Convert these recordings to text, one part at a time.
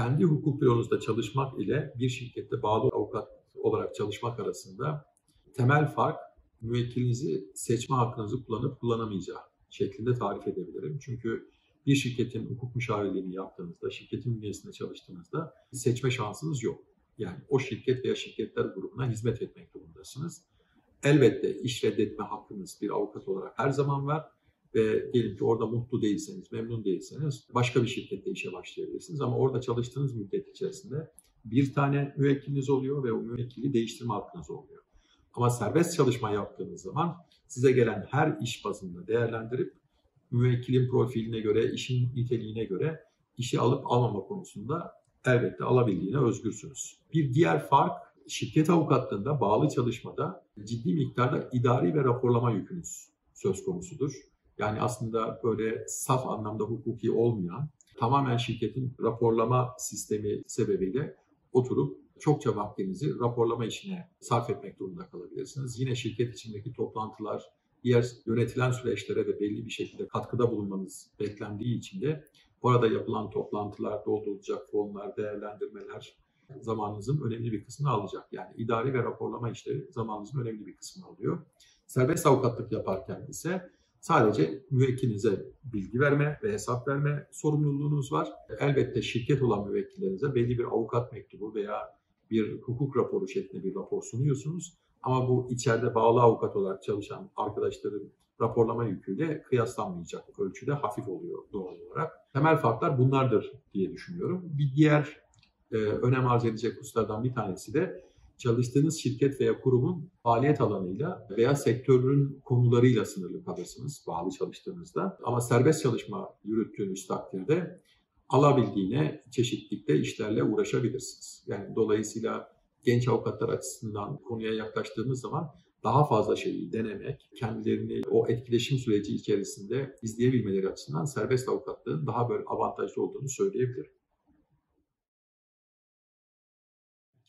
kendi hukuk büromuzda çalışmak ile bir şirkette bağlı avukat olarak çalışmak arasında temel fark müvekkilinizi seçme hakkınızı kullanıp kullanamayacağı şeklinde tarif edebilirim. Çünkü bir şirketin hukuk müşavirliğini yaptığınızda, şirketin bünyesinde çalıştığınızda seçme şansınız yok. Yani o şirket veya şirketler grubuna hizmet etmek durumundasınız. Elbette iş reddetme hakkınız bir avukat olarak her zaman var ve diyelim ki orada mutlu değilseniz, memnun değilseniz başka bir şirkette işe başlayabilirsiniz. Ama orada çalıştığınız müddet içerisinde bir tane müvekkiliniz oluyor ve o müvekkili değiştirme hakkınız oluyor. Ama serbest çalışma yaptığınız zaman size gelen her iş bazında değerlendirip müvekkilin profiline göre, işin niteliğine göre işi alıp almama konusunda elbette alabildiğine özgürsünüz. Bir diğer fark şirket avukatlığında bağlı çalışmada ciddi miktarda idari ve raporlama yükünüz söz konusudur. Yani aslında böyle saf anlamda hukuki olmayan tamamen şirketin raporlama sistemi sebebiyle oturup çokça vaktinizi raporlama işine sarf etmek durumunda kalabilirsiniz. Yine şirket içindeki toplantılar, diğer yönetilen süreçlere de belli bir şekilde katkıda bulunmanız beklendiği için de orada yapılan toplantılar, doldurulacak fonlar, değerlendirmeler zamanınızın önemli bir kısmını alacak. Yani idari ve raporlama işleri zamanınızın önemli bir kısmını alıyor. Serbest avukatlık yaparken ise sadece müvekkilinize bilgi verme ve hesap verme sorumluluğunuz var. Elbette şirket olan müvekkillerinize belli bir avukat mektubu veya bir hukuk raporu şeklinde bir rapor sunuyorsunuz. Ama bu içeride bağlı avukat olarak çalışan arkadaşların raporlama yüküyle kıyaslanmayacak ölçüde hafif oluyor doğal olarak. Temel farklar bunlardır diye düşünüyorum. Bir diğer e, önem arz edecek hususlardan bir tanesi de çalıştığınız şirket veya kurumun faaliyet alanıyla veya sektörün konularıyla sınırlı kalırsınız bağlı çalıştığınızda. Ama serbest çalışma yürüttüğünüz takdirde alabildiğine çeşitlikte işlerle uğraşabilirsiniz. Yani dolayısıyla genç avukatlar açısından konuya yaklaştığımız zaman daha fazla şeyi denemek, kendilerini o etkileşim süreci içerisinde izleyebilmeleri açısından serbest avukatlığın daha böyle avantajlı olduğunu söyleyebilirim.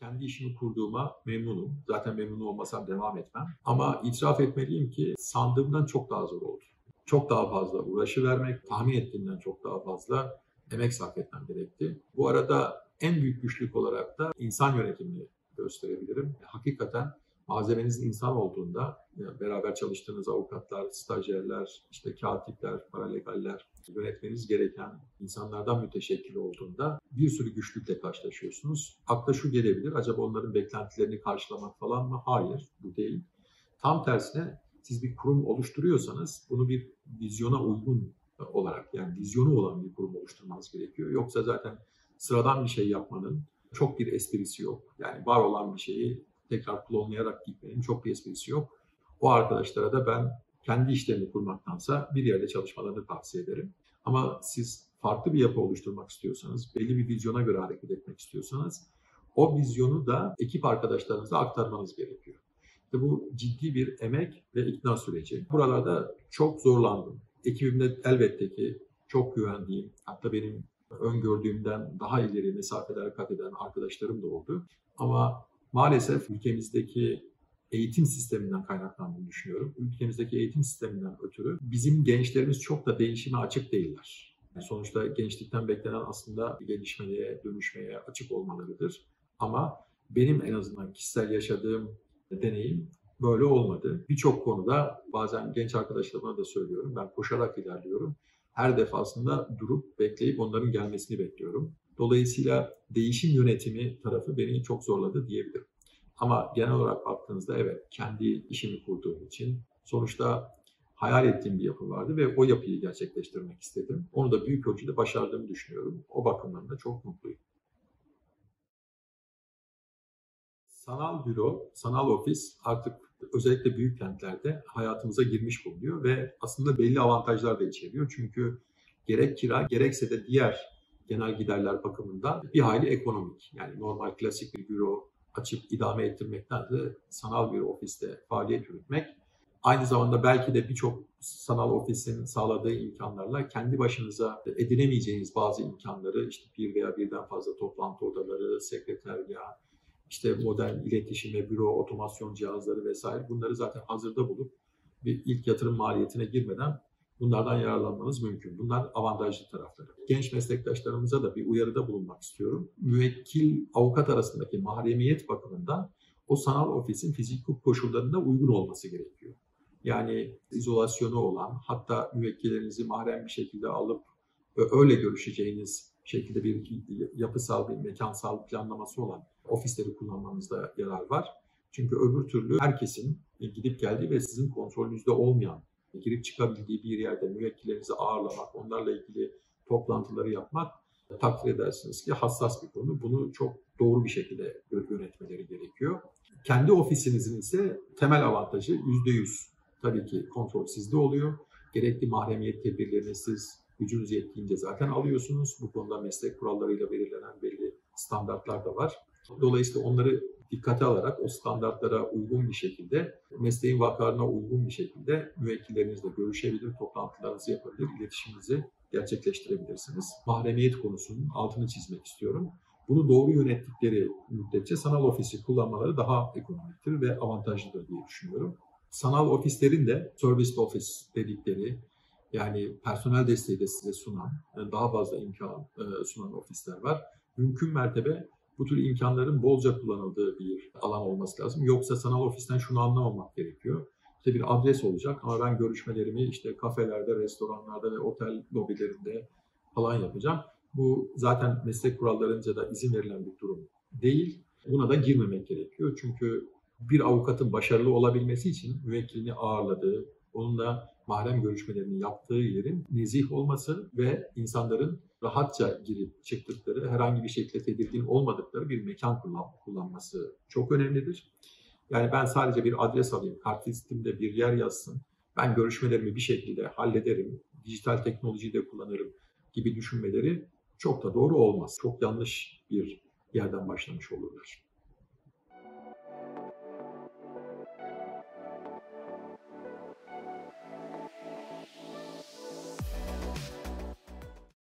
Kendi işimi kurduğuma memnunum. Zaten memnun olmasam devam etmem. Ama itiraf etmeliyim ki sandığımdan çok daha zor oldu. Çok daha fazla uğraşı vermek, tahmin ettiğimden çok daha fazla emek sarf etmem gerekti. Bu arada en büyük güçlük olarak da insan yönetimini gösterebilirim. Hakikaten malzemenizin insan olduğunda beraber çalıştığınız avukatlar, stajyerler, işte katipler, paralegaller yönetmeniz gereken insanlardan müteşekkil olduğunda bir sürü güçlükle karşılaşıyorsunuz. Akla şu gelebilir, acaba onların beklentilerini karşılamak falan mı? Hayır, bu değil. Tam tersine siz bir kurum oluşturuyorsanız bunu bir vizyona uygun olarak yani vizyonu olan bir kurum oluşturmanız gerekiyor. Yoksa zaten sıradan bir şey yapmanın çok bir esprisi yok. Yani var olan bir şeyi tekrar klonlayarak gitmenin çok bir esprisi yok. O arkadaşlara da ben kendi işlerini kurmaktansa bir yerde çalışmalarını tavsiye ederim. Ama siz farklı bir yapı oluşturmak istiyorsanız, belli bir vizyona göre hareket etmek istiyorsanız o vizyonu da ekip arkadaşlarınıza aktarmanız gerekiyor. İşte bu ciddi bir emek ve ikna süreci. Buralarda çok zorlandım. Ekibimde elbette ki çok güvendiğim, hatta benim öngördüğümden daha ileri mesafeler kat eden arkadaşlarım da oldu. Ama maalesef ülkemizdeki eğitim sisteminden kaynaklandığını düşünüyorum. Ülkemizdeki eğitim sisteminden ötürü bizim gençlerimiz çok da değişime açık değiller. Yani sonuçta gençlikten beklenen aslında gelişmeye, dönüşmeye açık olmalarıdır. Ama benim en azından kişisel yaşadığım deneyim böyle olmadı. Birçok konuda bazen genç arkadaşlarıma da söylüyorum. Ben koşarak ilerliyorum. Her defasında durup bekleyip onların gelmesini bekliyorum. Dolayısıyla değişim yönetimi tarafı beni çok zorladı diyebilirim. Ama genel olarak baktığınızda evet kendi işimi kurduğum için sonuçta hayal ettiğim bir yapı vardı ve o yapıyı gerçekleştirmek istedim. Onu da büyük ölçüde başardığımı düşünüyorum. O bakımdan da çok mutluyum. Sanal büro, sanal ofis artık özellikle büyük kentlerde hayatımıza girmiş bulunuyor ve aslında belli avantajlar da içeriyor. Çünkü gerek kira gerekse de diğer genel giderler bakımından bir hayli ekonomik. Yani normal klasik bir büro açıp idame ettirmekten de sanal bir ofiste faaliyet yürütmek aynı zamanda belki de birçok sanal ofisin sağladığı imkanlarla kendi başınıza edinemeyeceğiniz bazı imkanları işte bir veya birden fazla toplantı odaları, sekreterya, işte modern iletişime, büro, otomasyon cihazları vesaire bunları zaten hazırda bulup bir ilk yatırım maliyetine girmeden Bunlardan yararlanmanız mümkün. Bunlar avantajlı tarafları. Genç meslektaşlarımıza da bir uyarıda bulunmak istiyorum. Müvekkil avukat arasındaki mahremiyet bakımından o sanal ofisin fizik hukuk koşullarına uygun olması gerekiyor. Yani izolasyonu olan, hatta müvekkillerinizi mahrem bir şekilde alıp öyle görüşeceğiniz şekilde bir yapısal, bir mekansal planlaması olan ofisleri kullanmanızda yarar var. Çünkü öbür türlü herkesin gidip geldiği ve sizin kontrolünüzde olmayan, girip çıkabildiği bir yerde müvekkillerinizi ağırlamak, onlarla ilgili toplantıları yapmak takdir edersiniz ki hassas bir konu. Bunu çok doğru bir şekilde yönetmeleri gerekiyor. Kendi ofisinizin ise temel avantajı %100 tabii ki kontrol sizde oluyor. Gerekli mahremiyet tedbirlerini siz gücünüz yettiğince zaten alıyorsunuz. Bu konuda meslek kurallarıyla belirlenen belli standartlar da var. Dolayısıyla onları dikkate alarak o standartlara uygun bir şekilde, mesleğin vakalarına uygun bir şekilde müvekkillerinizle görüşebilir, toplantılarınızı yapabilir, iletişiminizi gerçekleştirebilirsiniz. Mahremiyet konusunun altını çizmek istiyorum. Bunu doğru yönettikleri müddetçe sanal ofisi kullanmaları daha ekonomiktir ve avantajlıdır diye düşünüyorum. Sanal ofislerin de service office dedikleri yani personel desteği de size sunan, daha fazla imkan e, sunan ofisler var. Mümkün mertebe bu tür imkanların bolca kullanıldığı bir alan olması lazım. Yoksa sanal ofisten şunu anlamamak gerekiyor. İşte bir adres olacak ama ben görüşmelerimi işte kafelerde, restoranlarda ve otel lobilerinde falan yapacağım. Bu zaten meslek kurallarınca da izin verilen bir durum değil. Buna da girmemek gerekiyor. Çünkü bir avukatın başarılı olabilmesi için müvekkilini ağırladığı, onunla mahrem görüşmelerini yaptığı yerin nezih olması ve insanların rahatça girip çıktıkları, herhangi bir şekilde tedirgin olmadıkları bir mekan kullan, kullanması çok önemlidir. Yani ben sadece bir adres alayım, kart listemde bir yer yazsın, ben görüşmelerimi bir şekilde hallederim, dijital teknolojiyi de kullanırım gibi düşünmeleri çok da doğru olmaz. Çok yanlış bir yerden başlamış olurlar.